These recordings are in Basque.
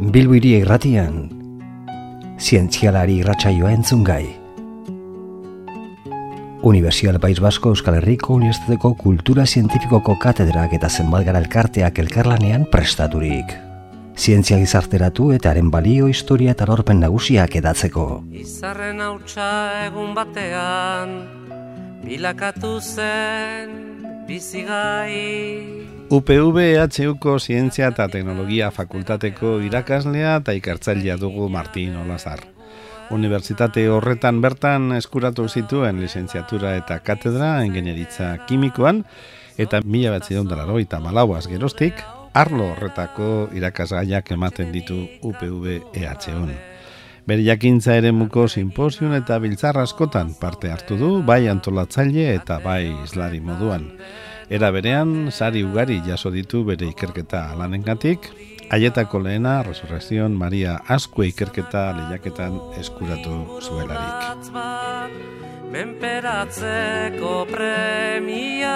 Bilbiri irratian, zientzialari irratsaioa entzun gai. Universial País Basko Euskal Herriko Unibertsitateko Kultura Zientifikoko Katedrak eta zenbat gara elkarteak elkarlanean prestaturik. Zientzia gizarteratu eta haren balio, historia eta lorpen nagusiak edatzeko. Izarren hautsa egun batean, bilakatu zen bizigai. UPV EHUko Zientzia eta Teknologia Fakultateko irakaslea eta ikartzailea dugu Martin Olazar. Unibertsitate horretan bertan eskuratu zituen lizentziatura eta katedra engineritza kimikoan, eta mila bat zideun eta malauaz gerostik, arlo horretako irakasgaiak ematen ditu UPV EHUn. Bere jakintza ere muko simposion eta biltzar askotan parte hartu du, bai antolatzaile eta bai islari moduan. Era berean, sari ugari jaso ditu bere ikerketa alanengatik, Aietako lehena, Resurrezion Maria Askue ikerketa lehiaketan eskuratu zuelarik. Menperatzeko premia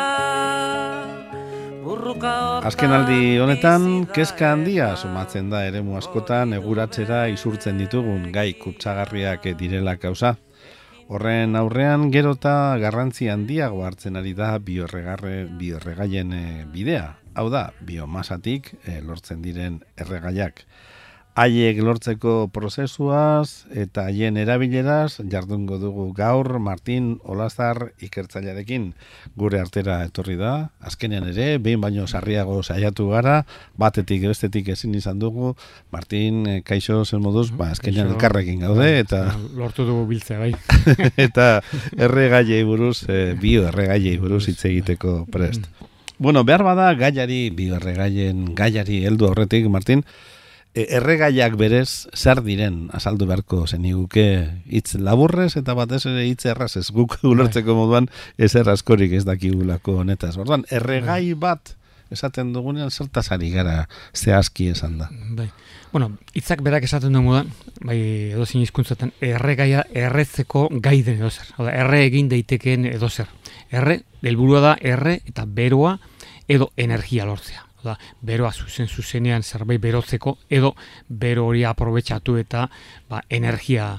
Azken aldi honetan, kezka handia sumatzen da eremu askotan eguratzera isurtzen ditugun gai kutsagarriak direla kauza. Horren aurrean gerota garrantzi handiago hartzen ari da biorregarre biorregaien eh, bidea, hau da, biomasatik e, lortzen diren erregaiak. Haiek lortzeko prozesuaz eta haien erabileraz jardungo dugu gaur Martin Olazar ikertzailearekin gure artera etorri da. Azkenean ere, behin baino sarriago saiatu gara, batetik bestetik ezin izan dugu. Martin, eh, kaixo zen moduz, ba, azkenean elkarrekin gaude. Bai, eta Lortu dugu biltzea, bai. eta erregaiei buruz, e, bio erregaiei buruz hitz egiteko prest. Bueno, behar bada gaiari, bigarregaien gaiari heldu horretik, Martin, erregaiak berez zer diren azaldu beharko zeniguke hitz laburrez eta batez ere hitz erraz ez guk bai. ulertzeko moduan ez errazkorik ez dakigulako honetaz. Orduan, erregai bai. bat esaten dugunean zertaz ari gara zehazki esan da. Bai. Bueno, hitzak berak esaten du modan, bai edo zin izkuntzaten, erregaia erretzeko gaiden edo zer. Oda, erre egin daitekeen edo zer. Erre, helburua da erre eta beroa edo energia lortzea. Oda, beroa zuzen zuzenean zerbait berotzeko edo bero hori aprobetsatu eta ba, energia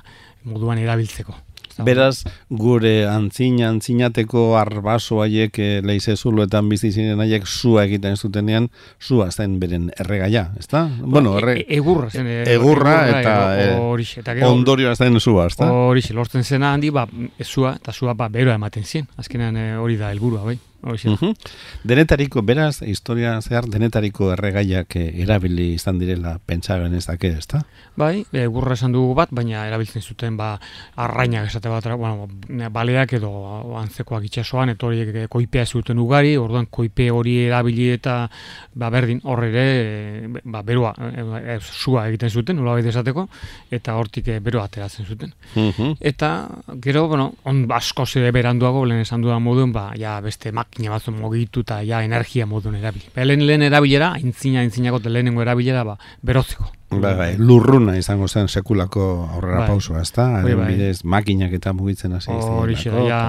moduan erabiltzeko. Beraz, gure antzina, antzinateko arbaso haiek e, leize zuloetan bizi ziren haiek zua egiten zutenean, zua zen beren erregaia, ezta? Ba, bueno, erre, e, egurra, zen, e, egurra, eta, eta e, ondorio zen zua, ezta? Hori, lortzen zena handi, ba, zua, eta zua ba, beroa ematen zien, azkenean e, hori da helburua, bai. Uh Denetariko, beraz, historia zehar, denetariko erregaiak eh, erabili izan direla pentsaren ez ez da? Bai, e, gurra esan dugu bat, baina erabiltzen zuten ba, arrainak esate bat, bueno, baleak edo antzekoak itxasoan, eta horiek eh, koipea zuten ugari, orduan koipe hori erabili eta ba, berdin horre ere, ba, berua, e, zua egiten zuten, nola esateko, eta hortik e, beroa ateratzen zuten. Eta, gero, bueno, on asko zede beranduago, lehen esan dudan moduen, ba, ja, beste mak makina batzu mugitu eta ja energia modun erabili. Belen lehen erabilera, aintzina aintzinako lehenengo erabilera ba berotzeko. Bai, bai, lurruna izango zen sekulako aurrera bai. pausua, ezta? Bai, bai. bidez makinak eta mugitzen hasi Hori da, ja,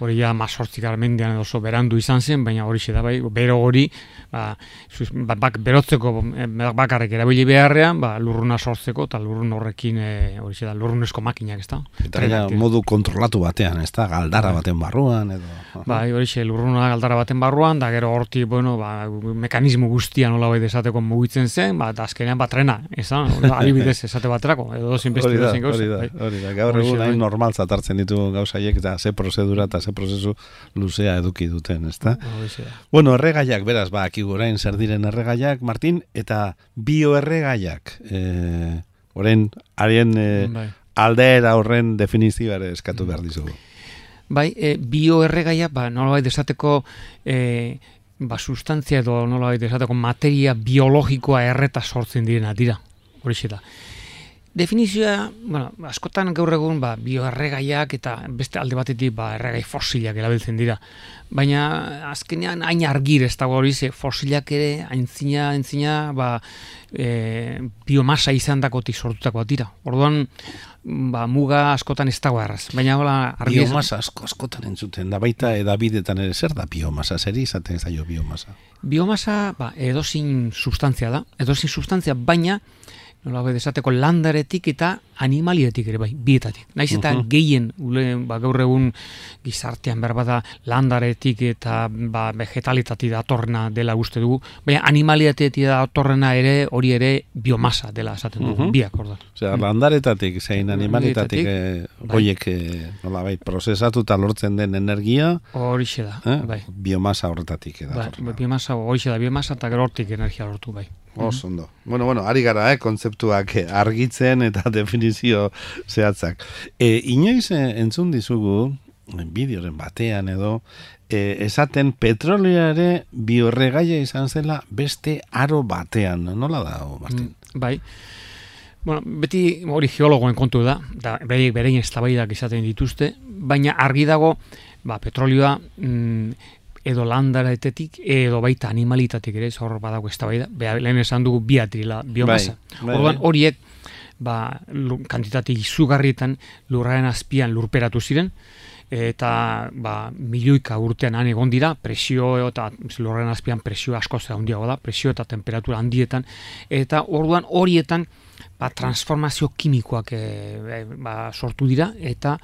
hori ja masortzik armendian oso berandu izan zen, baina hori da, bai, bero hori, ba, ba, bak, berotzeko eh, bakarrik erabili beharrean, ba, lurruna sortzeko, eta lurrun horrekin, e, hori da, lurrunesko makinak, ezta? Eta ja, modu kontrolatu batean, ezta? Galdara bai. baten barruan, edo... Bai, hori lurruna galdara baten barruan, da gero horti, bueno, ba, mekanismo guztian nola bai desateko mugitzen zen, ba, eta azkenean bat trena, esan, adibidez esate baterako, edo dozin beste zen gauza. Hori da, bai. hori da, gaur egun hain bai. normal zatartzen ditu gauzaiek, eta ze prozedura eta ze prozesu luzea eduki duten, ezta? Bueno, erregaiak, beraz, ba, aki gurain zer diren erregaiak, Martin, eta bioerregaiak, eh, oren, arien eh, bai. aldeera horren definizioare eskatu behar dizugu. Bai, e, bioerregaia, ba, nola bai desateko, e, ba, sustantzia edo nola desateko materia biologikoa erreta sortzen direna, dira, hori da. Definizioa, bueno, askotan gaur egun ba, bioerregaiak eta beste alde batetik ba, erregai fosilak erabiltzen dira. Baina azkenean hain argir ez dago hori ze fosilak ere aintzina, aintzina ba, e, biomasa izan dakotik sortutako dira. Orduan, ba, muga askotan ez dago erraz. Baina hola, argi biomasa asko askotan entzuten da baita edabidetan ere zer da biomasa, zer izaten zaio biomasa? Biomasa ba, edozin sustantzia da, edozin sustantzia, baina nola bai desateko landaretik eta animalietik ere bai, bietatik. Naiz eta Mhm. gehien, ule, ba, gaur egun gizartean berbada landaretik eta ba, vegetalitatik datorrena dela uste dugu, baina animalietik datorrena ere hori ere biomasa dela esaten dugu, Mhm. biak orda. Osea, landaretatik, zein animalitatik, eh, bai. goiek, eh, nolabait, prozesatuta lortzen den energia, Horixe da, eh, bai. biomasa horretatik Ba, edator. ba, biomasa, horixe da, biomasa eta gero hortik energia lortu bai. Oso ondo. Bueno, bueno, ari gara, eh, kontzeptuak eh, argitzen eta definizio zehatzak. E, inoiz eh, entzun dizugu, bideoren batean edo, e, esaten petroleare biorregaia izan zela beste aro batean. Nola da, Martin? Mm, Bai. Bueno, beti hori geologoen kontu da, da bereik berein eztabaidak izaten dituzte, baina argi dago, ba, petrolioa mm, edo landaraetetik edo baita animalitatik ere, hor badago eztabaida. Bea, lehen esan dugu bi atrila, biomasa. Bai, bai, Orduan bai. horiek ba, kantitate izugarrietan lurraren azpian lurperatu ziren, eta ba, milioika urtean han egon dira, presio eta lurraren azpian presio asko zera handiago da, presio eta temperatura handietan, eta orduan horietan ba, transformazio kimikoak e, e, ba, sortu dira, eta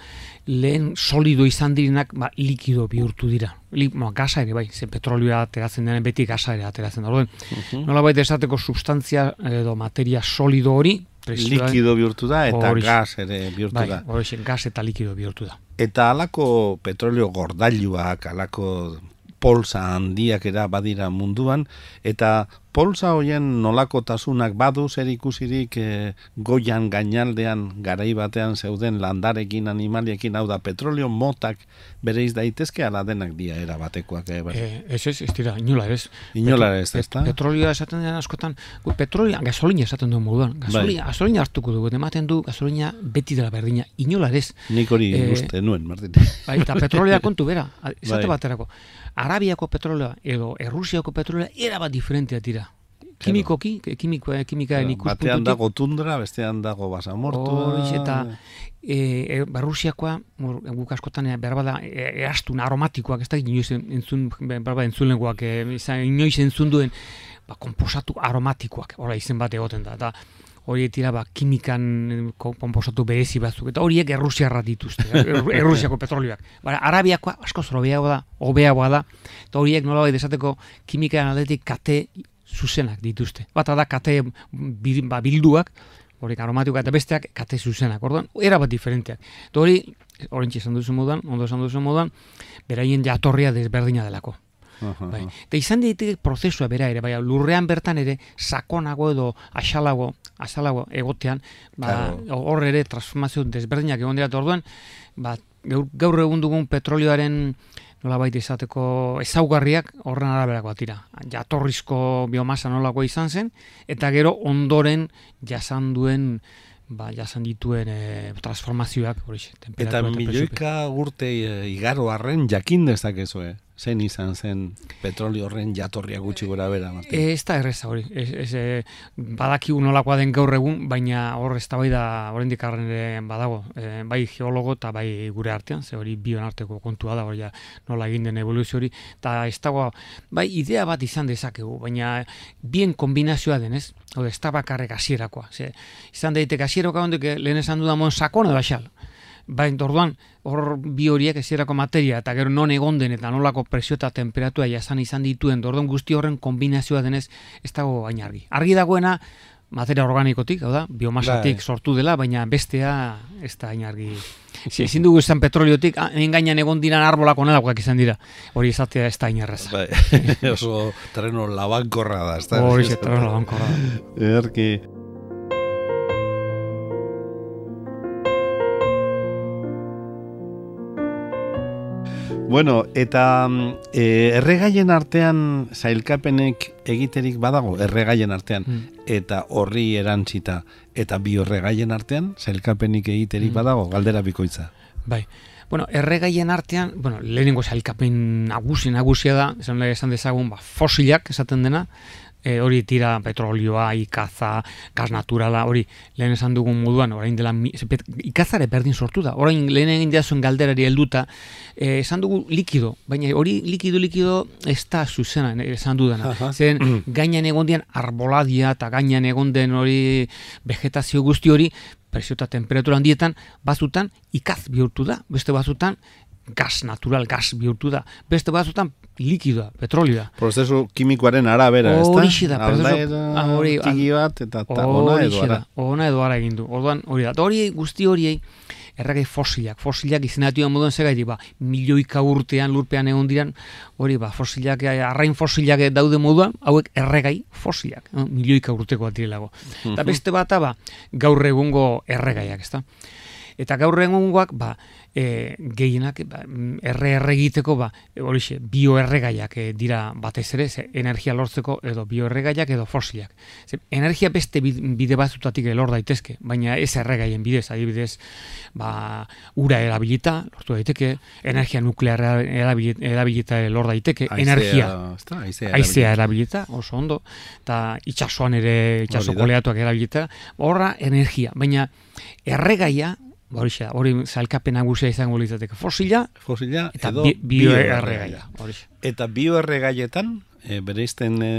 lehen solido izan direnak ba, likido bihurtu dira. Li, ba, gasa ere bai, ze petrolioa ateratzen denen beti gasa ere ateratzen da. Orduan, Mhm. nola baita esateko substantzia edo materia solido hori, Likido bihurtu da eta Horixe. gas ere bihurtu bai, da. horixe, gas eta likido bihurtu da. Eta halako petrolio gordailuak, halako polsa handiak era badira munduan, eta polsa hoien nolakotasunak badu zer ikusirik eh, goian gainaldean garai batean zeuden landarekin animaliekin hau da petrolio motak bereiz daitezke ala denak dia era batekoak eh, bai. Eh, ez ez, ez dira, inola ez. Inola ez, Pet- ezta? Petrolioa esaten den askotan, petrolioa, gasolina esaten duen moduan. Gasolina, gasolina hartuko dugu, ematen du gasolina beti dela berdina. Inola ez. Nik hori Eh, uste nuen, Martin. Bai, eta petrolea kontu bera, esate Bai. baterako. Arabiako petrolea edo Errusiako petrolea erabat diferentea dira. Kimikoki, kimiko, kimikaen ikuspuntutik. Batean dago tundra, bestean dago basamortua. Horixe eta e, e, Barrusiakoa, guk askotan e, behar bada e, erastun aromatikoak, ez da inoiz entzun, behar bada entzulengoak, e, inoiz entzun duen, ba, komposatu aromatikoak, hola izen bat egoten da, eta horiek dira ba, kimikan e, ko- komposatu berezi batzuk, eta horiek errusiarra dituzte, er, errusiako petrolioak. Bara, arabiakoa asko hobeago da, hobeagoa da, eta horiek nola esateko kimikaren aldetik kate zuzenak dituzte. Bata da kate ba, bilduak, horiek aromatikoa eta besteak kate zuzenak, orduan, era bat diferenteak. Eta hori, orintxe esan duzu moduan, ondo esan duzu moduan, beraien jatorria desberdina delako. Bai. Eta izan daiteke prozesua bera ere, bai, lurrean bertan ere sakonago edo asalago, asalago egotean, ba, hor ere transformazio desberdinak egon dira, orduan, ba, gaur, gaur egun dugun petrolioaren nolabait izateko ezaugarriak horren araberakoak dira. Jatorrizko biomasa nolako izan zen, eta gero ondoren jasan duen ba, jasan dituen e, transformazioak horixe, Eta milioika urte eh, igaro arren jakin dezakezue. Zen izan zen petrolio horren jatorria gutxi gora bera, Martin. Ez da erreza hori, ez, ez, e, badakigu nolakoa den gaur egun, baina hor ez da bai da oraindik arren ere badago, e, bai geologo eta bai gure artean, ze hori bion arteko kontua da, hori nola egin den evoluzio hori, eta ez dago, bai idea bat izan dezakegu, baina bien kombinazioa denez, hau ez da bakarrek hasierakoa, ze, izan daiteke hasieroka hondik lehen esan dudan sakon edo axal, Bai, orduan, hor bi horiek ezierako materia, eta gero non egon den, eta nolako presio eta temperatura jasan izan dituen, orduan guzti horren kombinazioa denez, ez dago baina argi. Argi dagoena, materia organikotik, hau da, biomasatik Bai. sortu dela, baina bestea ez da hain. Si, ezin dugu esan petroliotik, ah, hemen gainean egon diran arbolak onelakoak izan dira. Hori izatea ez da hain erraza. Bai, oso terreno labankorra da, ez da? Hori zetra labankorra. Ederki. Bueno, eta mm, e, erregaien artean zailkapenek egiterik badago, erregaien artean, Mm. eta horri erantzita, eta biorregaien artean zailkapenik egiterik Mm. badago, galdera bikoitza. Bai. Bueno, erregaien artean, bueno, lehenengo sailkapen nagusi nagusia da, esan, esan dezagun, ba, fosilak esaten dena, e, hori tira petrolioa, ikaza, gas naturala, hori lehen esan dugun moduan, orain dela, ikazare berdin sortu da, orain lehen egin diazuen galderari helduta, e, esan dugu likido, baina hori likido, likido ez da zuzena e, esan dudana. Zeren gainan egon dian arboladia eta gainan egon den hori vegetazio guzti hori, presio eta temperatura handietan, batzutan ikaz bihurtu da, beste batzutan gas natural, gas bihurtu da, beste batzutan likidoa, petrolioa. Prozesu kimikoaren arabera, ez da? Horixe da, prozesu- Aldaera ah, hori- txiki bat, eta ta, ona edo ara. da, ona edo ara egin du. Orduan, hori da. Hori guzti horiei erregai fosilak, fosilak izenatu moduan segaitik, ba, milioika urtean lurpean egon diran, hori ba, fosilak, eh, arrain fosilak daude moduan, hauek erregai fosilak, no? milioika urtekoak direlago. Eta beste bata, ba, gaur egungo erregaiak, ezta? Eta gaur egungoak, ba, e, gehienak ba, erre erre egiteko ba horixe bioerregaiak e, dira batez ere ze, energia lortzeko edo bioerregaiak edo fosilak. Ze, energia beste bid- bide batzutatik lor daitezke, baina ez erregaien bidez, adibidez, ba ura erabilita lortu daiteke, energia nuklearra erabilita, erabilita lor daiteke, energia ez da, haizea. Aizea erabilita, oso ondo, eta itsasoan ere, itsaso da. koleatuak erabilita, horra energia, baina erregaia, horixe da, hori zailkapen nagusia izango litzateke fosila Fosila eta edo bi, bioerregaia. horixe. Eta bioerregaietan, e, bereizten... E,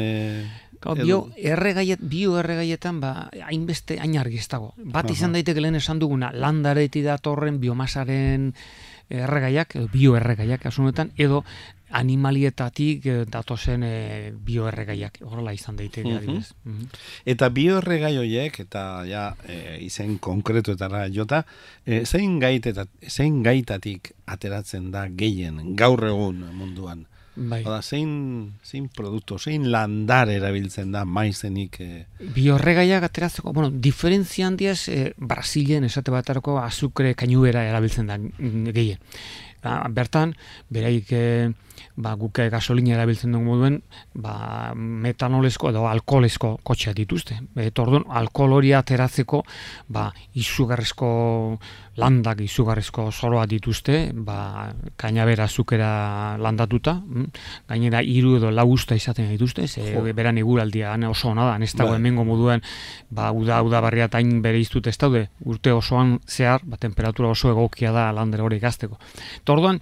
Gau, edo- bio erregaiet, bioerregaietan ba hainbeste hain argi ez dago. Bat izan Aha. daiteke lehen esan duguna landareti datorren biomasaren erregaiak, edo bioerregaiak asunetan, edo animalietatik eh, datozen eh, bioerregaiak. Horrela izan daiteke Mhm. adibidez. Mhm. Eta bioerregai horiek, eta ja, e, izen konkretuetara jota, e, zein, gait eta, zein gaitatik ateratzen da gehien gaur egun munduan? Bai. Oda, zein, zein produktu, zein landar erabiltzen da maizenik... E, Biorregaiak ateratzeko, bueno, diferentzia handiaz, e, Brasilen esate batarako azukre kainubera erabiltzen da mm, gehien. Ba, bertan, beraik e, ba, guk eh, gasolina erabiltzen dugu moduen, ba, metanolesko edo alkoholezko kotxeak dituzte. Eta orduan, alkohol hori ateratzeko, ba, izugarrizko landak, izugarrizko zoroa dituzte, ba, kainabera azukera landatuta, mm? gainera hiru edo lau usta izaten dituzte, ze Jo. beran eguraldia oso ona da, ez dago Bai. hemengo moduan, ba, uda, uda barria tain bere iztut ez daude, urte osoan zehar, ba, temperatura oso egokia da landera hori gazteko. Eta orduan,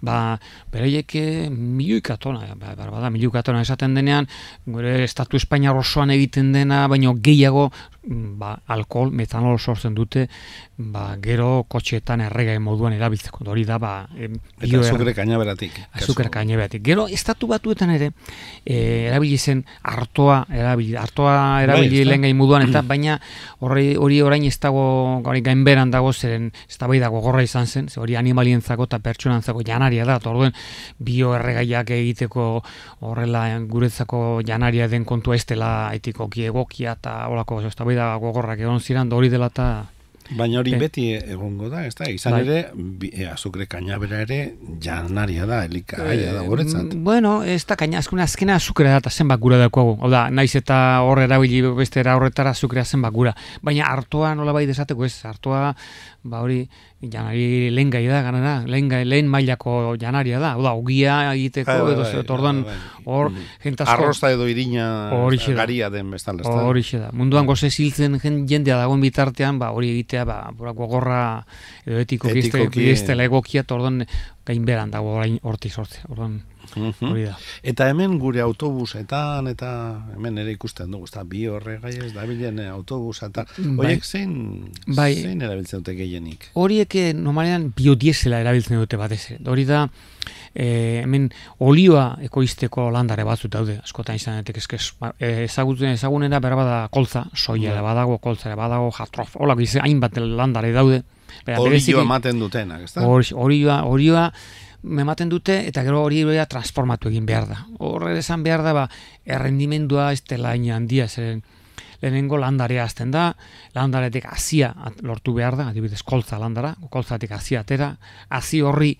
ba, bereiek eh, milioika tona, ba, ba, bada, milioika tona esaten denean, gure estatu Espainiar osoan egiten dena, baino gehiago, ba, alkohol, metanol sortzen dute, ba, gero kotxeetan erregai moduan erabiltzeko. Hori da, ba, em, eta azukre kainaberatik. Azukar kainebeatik. Gero, estatu batuetan ere, e, erabili zen artoa, erabili, artoa erabili Bai, lehen moduan, eta baina hori, hori orain ez dago, hori gainberan dago, zeren ez da dago gorra izan zen, ze hori animalientzako eta pertsonantzako janaria da, orduen bioerregaiak egiteko horrela guretzako janaria den kontua ez dela etikoki egokia eta horako ez da gogorrak egon ziren, hori dela eta Baina hori Eh. beti egongo da, ez da? Izan Bai. ere, azukre kainabera ere janaria da, elikaia da, guretzat. Mm, Bueno, ez da kaina, azkuna azkena azukrea da eta zenbat gura daukagu. Hau da, naiz eta hor erabili beste era horretara azukrea zenbat gura. Baina hartoa nola bai desateko ez, hartoa, ba hori, janari lehen gai da, ganara, lehen, gai, lehen mailako janaria da. Hau da, ogia egiteko, Bai, bai, edo bai, bai, bai. hor, Mm. jentasko... Arrosta edo irina Horixe garia den bezala, ez da? Horixe da. Munduan goze ziltzen jen- jendea dagoen bitartean, ba, hori egitea, ba, bora, gogorra edo etiko dela egokia, eta orduan gainberan dago orain hortik sortze. Orduan, Mhm. hori da. Eta hemen gure autobusetan, eta hemen ere ikusten dugu, ez da, bi horregai ez da bilen autobusa, eta Bai. horiek zein, Bai. zein erabiltzen dute gehienik? horiek eh, normalean biodiesela erabiltzen dute batez ere. Hori da, e, hemen olioa ekoizteko landare batzuk daude, askotan izan daiteke eske ba, eh, ezagutzen ezagunera berba da koltza, soia ere Bai. badago, koltza ere badago, jatrof, holako izan hainbat landare daude. Bera, Olio bereziki- ematen dutenak, ez da? Hori- Orioa, orioa ematen dute eta gero hori orioa transformatu egin behar da. Horre esan behar da, ba, errendimendua ez dela handia, zeren lehenengo landarea azten da, landaretik hazia at- lortu behar da, adibidez koltza landara, koltzatik hazia atera, hazi horri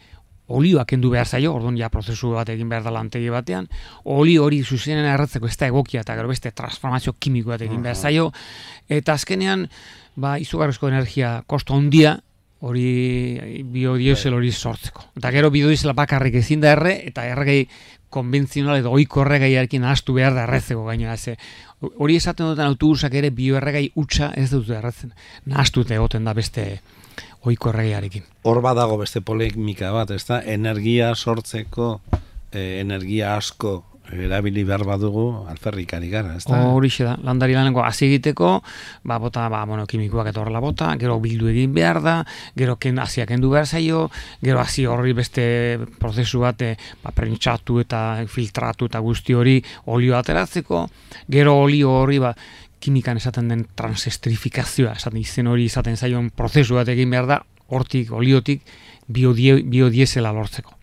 olioa kendu behar zaio, orduan ja prozesu bat egin behar da lantegi batean, oli hori zuzenen erratzeko ez da egokia eta gero beste transformazio kimiko bat egin behar zaio, eta azkenean, ba, izugarrizko energia kosto handia, hori biodiesel hori sortzeko. Eta gero biodiesela bakarrik ezin da erre, eta erregei konbentzional edo oiko erregaiarekin ahastu behar da errezeko gainera. Ze hori esaten duten autobusak ere bioerregai utxa ez dut erretzen. Nahastu egoten da beste oiko erregaiarekin hor badago beste polemika bat ezta? Energia sortzeko eh, energia asko erabili behar badugu alferrik ari gara, ez da? Horixe da, landari lanengo hasi egiteko, ba, bota, ba, bueno, kimikoak eta horrela bota, gero bildu egin behar da, gero ken, hasiak kendu behar zaio, gero hasi horri beste prozesu bat, eh, ba, prentxatu eta filtratu eta guzti hori olio ateratzeko, gero olio horri, ba, kimikan esaten den transestrifikazioa, esaten izen hori izaten zaion prozesu bat egin behar da, hortik, oliotik, biodiesela lortzeko.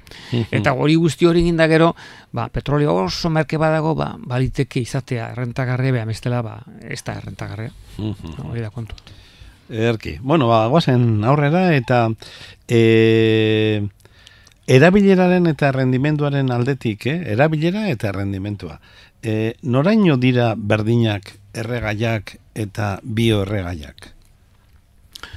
Eta hori guzti hori ginda gero, ba, petrolio oso merke badago, ba, baliteke izatea errentagarria, beha mestela, ba, ez da errentagarria. Hori da kontu. Erki. Bueno, ba, guazen aurrera, eta e, erabileraren eta rendimenduaren aldetik, eh? erabilera eta rendimentua. E, noraino dira berdinak erregaiak eta bioerregaiak?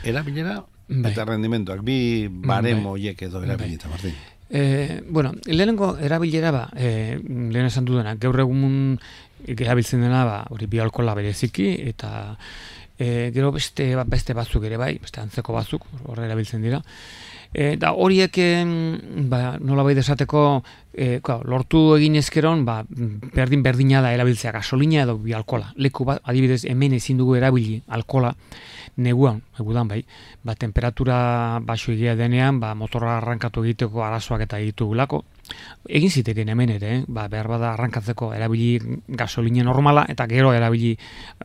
Erabilera bai. eta rendimentuak, bi baremo bai. edo erabilita, bai. Martin. E, bueno, lehenengo erabilera ba, e, lehen esan dudana, gaur egun erabiltzen dena ba, hori bialkola bereziki, eta e, gero beste, ba, beste batzuk ere bai, beste antzeko batzuk, horre erabiltzen dira. E, da horiek ba, nola bai desateko e, lortu egin ezkeron ba, berdin berdina da erabiltzea gasolina edo bialkola. Leku bat, adibidez, hemen ezin dugu erabili alkola, neguan, egudan bai, ba, temperatura baso egia denean, ba, motorra arrankatu egiteko arazoak eta egitu gulako. Egin ziteken hemen ere, eh? ba, behar bada arrankatzeko erabili gasolina normala eta gero erabili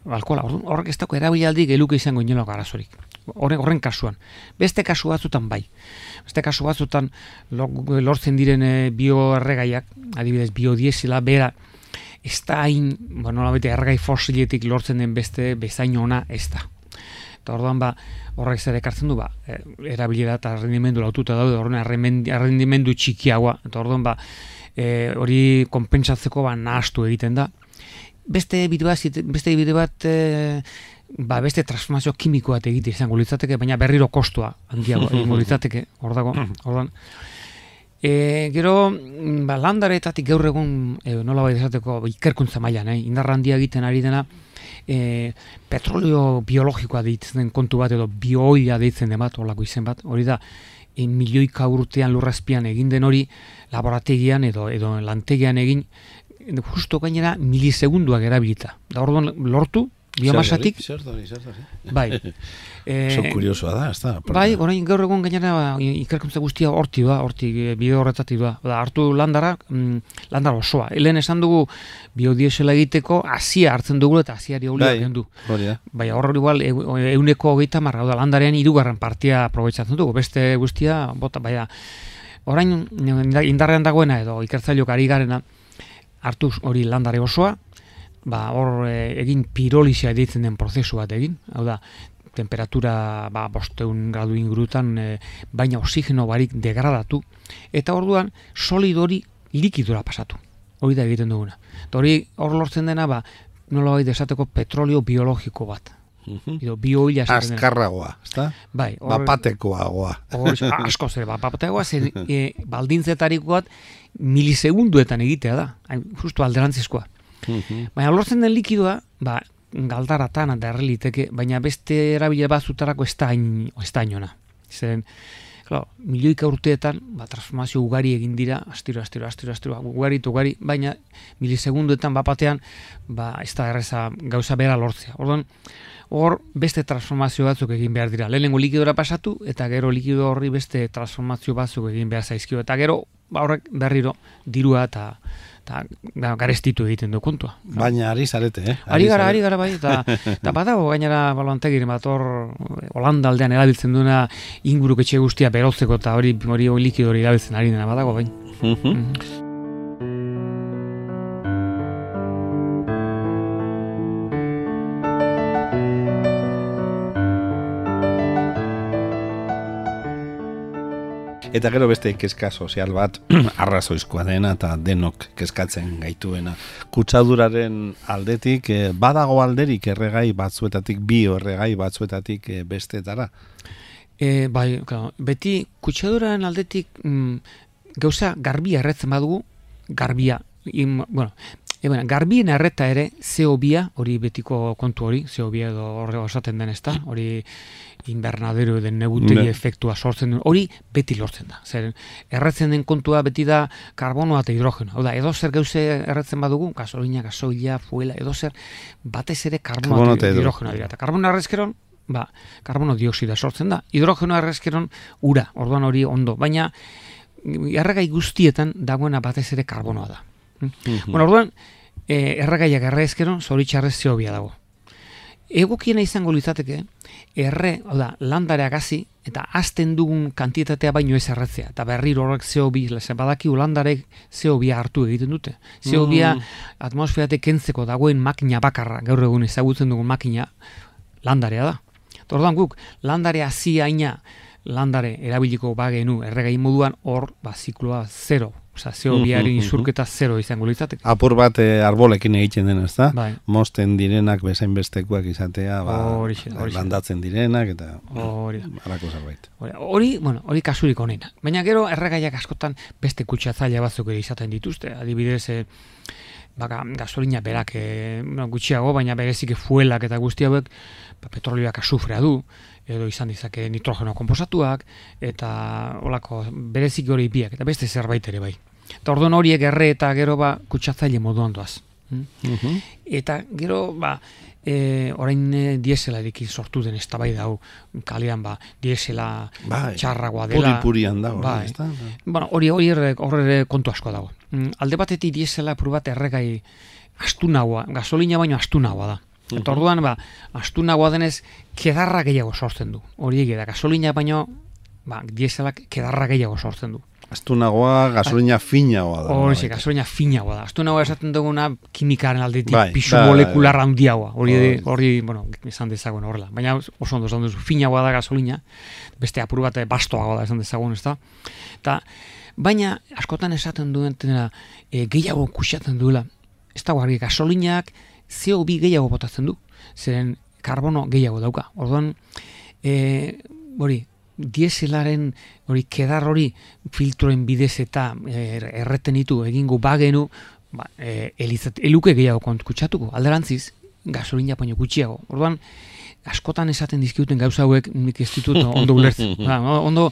alkola. Horrek ez dago erabili aldi geluke izango inolako arazorik. Horren, horren kasuan. Beste kasu batzutan bai. Beste kasu batzutan lortzen diren e, bioerregaiak, adibidez biodiesela, bera, ez da hain, bueno, erregai fosiletik lortzen den beste bezain ona ez da. Eta orduan ba, horrek zer ekartzen du ba, e, erabilera eta rendimendu laututa daude, horren rendimendu txikiagoa, eta orduan ba, e, hori konpentsatzeko ba, nahastu egiten da. Beste bide bat, beste bide bat e, ba, beste transformazio kimiko bat egite izango litzateke, baina berriro kostua handiago egingo litzateke, hor dago, orduan. E, gero, ba, landaretatik gaur egun e, nola bai desateko ikerkuntza mailan, eh? indarra handia egiten ari dena, e, petrolio biologikoa deitzen kontu bat edo bioia deitzen den bat, olako izen bat, hori da, e, milioika urtean lurrazpian egin den hori laborategian edo edo lantegian egin justo gainera milisegunduak erabilita. Da orduan lortu biomasatik bai Eh, Oso kuriosoa da, ez da. Bai, orain gaur egun gainera ikerkuntza guztia horti da, horti eh, bideo horretatik da. Da, hartu landara, mm, landara osoa. Helen esan dugu biodiesela egiteko, hasia hartzen dugu eta hasiari hori bai, du. Bai, horre igual, euneko hogeita marra, da, landarean irugarren partia aprobetsatzen dugu. Beste guztia, bota, baina, orain indarrean dagoena edo ikertzaileok ari garena, hartu hori landare osoa, ba, hor eh, egin pirolizia ditzen den prozesu bat egin, hau da, temperatura ba, bosteun gradu ingrutan, e, baina oxigeno barik degradatu, eta orduan solidori likidura pasatu. Hori da egiten duguna. Eta hori hor lortzen dena, ba, nola hori desateko petrolio biologiko bat. Edo bioila Azkarragoa, ezta? Bai, hor, bapatekoagoa. Hor, asko zer, bapatekoa, zer e, baldintzetariko bat milisegunduetan egitea da. Justo alderantzizkoa. Baina lortzen den likidoa, ba, galdaratan eta erreliteke, baina beste erabile batzutarako ez da ez da inona. Zeren, claro, milioika urteetan, ba, transformazio ugari egin dira, astiro, astiro, astiro, astiro, ugari, ugari, baina milisegunduetan bapatean, ba, ez da erreza gauza bera lortzea. Orduan, hor beste transformazio batzuk egin behar dira. Lehenengo likidora pasatu, eta gero likido horri beste transformazio batzuk egin behar zaizkio. Eta gero, ba, horrek berriro, dirua eta eta da, garestitu egiten du kontua. Baina ari zarete, eh? Ari, gara, ari gara bai, eta, eta badago gainera balantegir bat hor Holanda aldean erabiltzen duena inguruk etxe guztia berotzeko eta hori hori likido hori erabiltzen ari dena badago bai. Mm Eta gero beste kezka sozial bat arrazoizkoa dena eta denok kezkatzen gaituena. Kutsaduraren aldetik, eh, badago alderik erregai batzuetatik, bio erregai batzuetatik eh, bestetara? E, bai, claro, beti kutsaduraren aldetik mm, gauza garbi erretzen badugu, garbia, im, bueno, e, bueno, garbien erreta ere CO2 hori betiko kontu hori, CO2 edo horre osaten den ezta, hori invernadero den negutegi Ne. efektua sortzen du, hori beti lortzen da. Zer, erretzen den kontua beti da karbonoa eta hidrogenoa. Hau da, edo zer gauze erretzen badugu, gasolina, gasoila, fuela, edo zer, batez ere karbonoa Karbono eta hidrogenoa dira. Eta karbono errezkeron, ba, karbono dioksida sortzen da. Hidrogenoa errezkeron ura, orduan hori ondo. Baina, erregai guztietan dagoena batez ere karbonoa da. Bueno, orduan, e, erregaiak errezkeron, zoritxarrez zeobia dago. Egokiena izango litzateke, erre, hau da, landarea gazi, eta azten dugun kantitatea baino ez erretzea. Eta berriro horrek CO2, leze badaki landarek CO2 hartu egiten dute. CO2 Mm. atmosferatek kentzeko dagoen makina bakarra, gaur egun ezagutzen dugun makina, landarea da. Eta Orduan guk, landare haziaina, landare erabiliko bagenu erregai moduan, hor, ba, zikloa zero. Osa, CO2aren Mhm, mhm. isurketa zero izango litzateke. Apur bat eh, arbolekin egiten den, ezta? Bai. Mosten direnak bezain bestekoak izatea, ba, horixe da. landatzen direnak eta Hori da. halako zerbait. Hori, bueno, hori kasurik onena. Baina gero erregaiak askotan beste kutsatzaile batzuk ere izaten dituzte. Adibidez, e, baka, gasolina berak e, no, gutxiago, baina berezik fuelak eta guzti hauek petrolioak azufrea du, edo izan dizake nitrogeno komposatuak, eta olako berezik hori biak, eta beste zerbait ere bai. Eta orduan horiek erre eta gero ba, kutsatzaile moduan doaz. Mm? Eta gero, ba, e, orain e, dieselarekin sortu den eztabaida hau kalean ba, diesela Bai. txarragoa dela. Puri-purian da, hori, Bai. ezta? Bueno, hori hori ere- hor ere kontu asko dago. Mm, Alde batetik diesela apur bat erregai astunagoa, gasolina baino astunagoa da. Eta orduan, ba, astunagoa denez, kedarra gehiago sortzen du. Hori egia da, gasolina baino, ba, dieselak kedarra gehiago sortzen du. Astunagoa, gasolina finagoa da. Hori bai. gasolina finagoa da. Astunagoa esaten duguna kimikaren aldetik Bai, pisu bai, molekular handiagoa. Hori, Hori. bueno, esan dezagun horrela. Baina oso ondo esan duzu, finagoa da gasolina, beste apur bat eh, bastoagoa da esan dezagun, ez da? Eta, baina askotan esaten duen dena, e, gehiago kuxatzen duela. Ez dago argi, gasolinak CO2 gehiago botatzen du, zeren karbono gehiago dauka. Orduan, e, hori, dieselaren hori kedar hori filtroen bidez eta er, erreten ditu egingo bagenu, ba, e, elizat, eluke gehiago kontkutsatuko, alderantziz, gasolina baino gutxiago. Orduan, askotan esaten dizkiuten gauza hauek nik ez ditut ondo ulertzen. Ba, ondo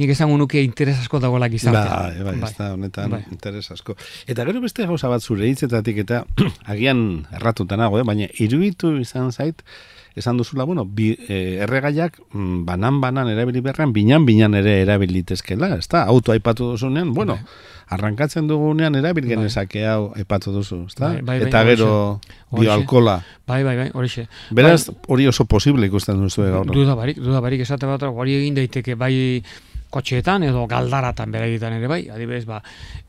nik esango nuke interes asko dagoela gizartean. Bai, bai, ez da, honetan Bai. interes asko. Eta gero beste gauza bat zure hitzetatik eta agian erratuta nago, eh? baina iruditu izan zait, esan duzula, bueno, bi, eh, erregaiak mm, banan-banan erabili beharrean, binan-binan ere erabilitezkela, ez da? Auto aipatu duzunean, bueno, arrankatzen dugunean erabil Bai. genezake hau aipatu duzu, ez da? Bai, bai, bai, eta gero horixe. bioalkola. Bai, bai, bai, horixe. Beraz, hori oso posible ikusten duzu gaur. Duda barik, duda barik esate bat hori egin daiteke bai kotxeetan edo galdaratan beraietan ere bai, adibidez ba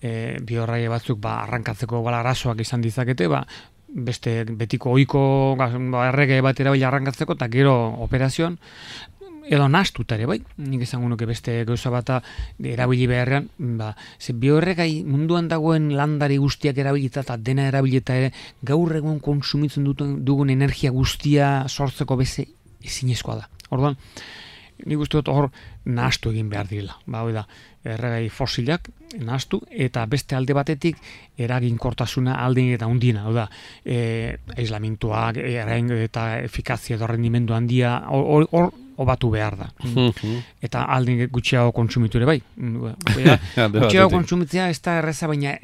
e, biorraie batzuk ba arrankatzeko bala arazoak izan dizakete, ba beste betiko ohiko ba, errege bat erabili arrankatzeko eta gero operazioan edo nastuta ere bai, nik esango nuke beste gauza bata erabili beharrean, ba, ze bioerregai munduan dagoen landari guztiak erabilita eta dena erabilita ere gaur egun konsumitzen duten dugun energia guztia sortzeko beze ezinezkoa da. Orduan, nik uste dut hor nahastu egin behar direla. Ba, hoi da, erregai fosilak nahastu eta beste alde batetik eraginkortasuna aldin eta undina, hau da, e, aislamentuak, erain eta efikazia edo rendimendu handia hor hor obatu behar da. Eta aldin gutxiago kontsumitu ere bai. Gutxiago kontsumitzea ez da erreza, baina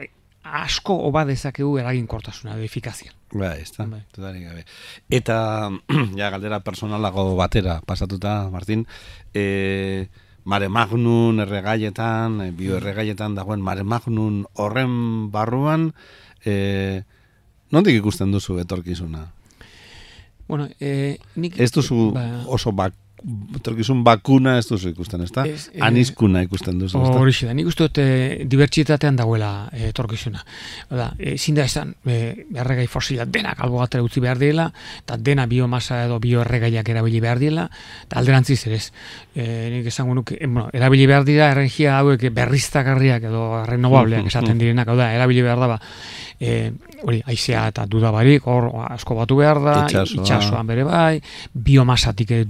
asko oba dezakegu eraginkortasuna edo efikazia. Bai, ez da, Bai. dudarik gabe. Eta, ja, galdera personalago batera pasatuta, Martin, e, mare magnun erregaietan, e, bioerregaietan dagoen mare magnun horren barruan, e, nondik ikusten duzu etorkizuna? Bueno, eh, nik... Ez duzu Ba- oso bak, etorkizun bakuna ez duzu ikusten, ezta? Ez, eh, Aniskuna ikusten duzu, ezta? Horixe da, nik uste dut e, dibertsitatean dagoela e, etorkizuna. Oda, ezin da esan, e, erregai fosila denak albo batera utzi behar dela, eta dena biomasa edo bioerregaiak erabili behar dela, eta alderantziz ere ez. E, nik esango nuke, e, bueno, erabili behar dira energia hauek berriztagarriak edo renovableak esaten direnak, hau da, erabili behar da, ba, e, hori, aizea eta duda barik, hor asko batu behar da, itsasoan bere bai, biomasatik ere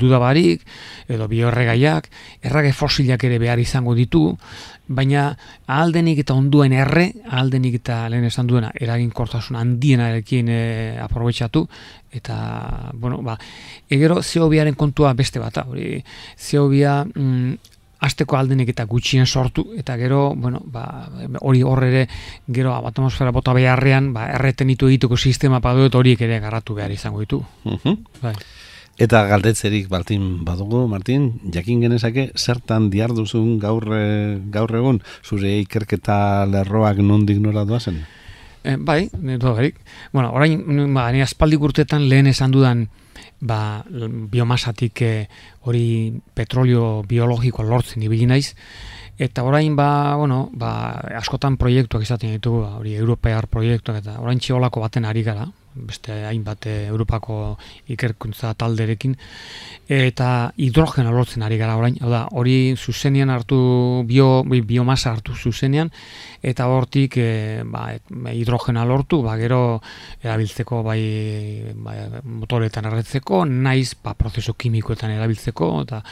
soilik, edo bioerregaiak, errage fosilak ere behar izango ditu, baina aldenik eta onduen erre, aldenik eta lehen esan duena, eraginkortasun handienarekin e, aprobetsatu, eta, bueno, ba, egero zeobiaren kontua beste bat, hori, zeobia mm, asteko aldenik eta gutxien sortu, eta gero, bueno, ba, hori horre ere, gero atmosfera bota beharrean, ba, erreten ditu egituko sistema padu eta horiek ere garatu behar izango ditu. bai. Eta galdetzerik Martin badugu, Martin, jakin genezake zertan diarduzun gaur, eh, gaur egun, zure ikerketa lerroak nondik nola doazen? E, bai, edo garik. Bueno, orain, ba, ni aspaldik urtetan lehen esan dudan ba, biomasatik eh, hori petrolio biologikoa lortzen ibili naiz, eta orain ba, bueno, ba, askotan proiektuak izaten ditugu, ba, hori europear proiektuak, eta orain txiolako baten ari gara, beste hainbat eh, Europako ikerkuntza talderekin eta hidrogena lortzen ari gara orain, da, hori zuzenean hartu bio, biomasa hartu zuzenean eta hortik e, ba, hidrogena lortu, ba, gero erabiltzeko bai, bai motoretan erretzeko, naiz ba, prozeso kimikoetan erabiltzeko eta,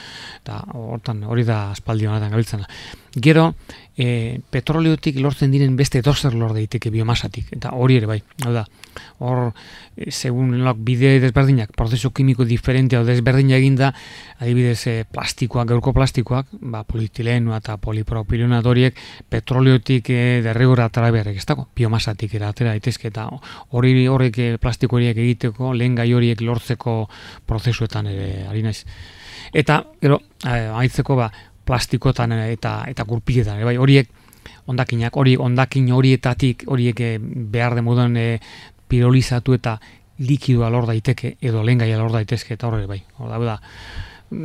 eta hortan hori da aspaldi honetan gabiltzena. Gero, e, petroleotik lortzen diren beste dozer lor daiteke biomasatik, eta hori ere bai, hau da, hor, e, segun lok, bide desberdinak, prozesu kimiko diferente hau desberdina eginda, adibidez e, plastikoak, gaurko plastikoak, ba, polietilenoa eta polipropilena doriek, petroleotik e, derregora atara beharrek, ez dago, biomasatik eratera daitezke, eta hori horrek e, plastiko horiek egiteko, lehen gai horiek lortzeko prozesuetan ere, ari naiz. Eta, gero, haitzeko ba, plastikotan eta eta gurpiletan bai horiek hondakinak hori hondakin horietatik horiek eh, behar de moduan e, pirolizatu eta likidoa lor daiteke edo lengaia lor daitezke eta horre bai hor da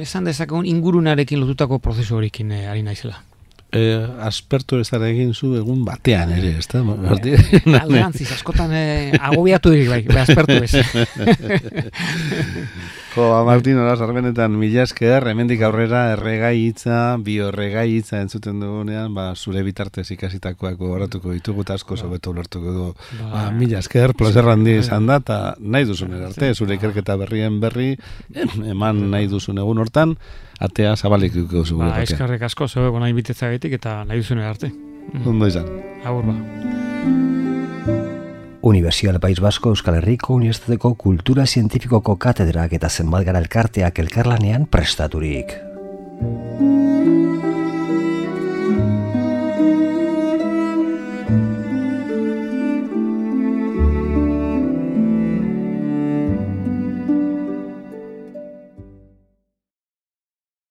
esan dezakegun ingurunarekin lotutako prozesu horiekin e, ari naizela eh, aspertu ez egin zu egun batean ere, ez da? Alderantziz, askotan eh, agobiatu diri, bai, bai, aspertu ez. Jo, ba, Martin, horaz, arbenetan, mila esker, hemendik aurrera, erregai hitza, bio erregai hitza entzuten dugunean, ba, zure bitartez ikasitakoak horatuko ditugu, eta asko sobetu ulertuko du. Ba, ba mila esker, plazer handi izan da, eta nahi duzun arte, zure ikerketa berrien berri, eman nahi duzun egun hortan, atea zabalik duko zu. Ba, eskarrek asko, zeu egon nahi bitetza gaitik, eta nahi duzun arte. Ondo izan. Agur ba. Universidad País Vasco Euskal Herriko Unibertsitateko Kultura Zientifikoko Katedrak eta zenbat gara elkarteak elkarlanean prestaturik.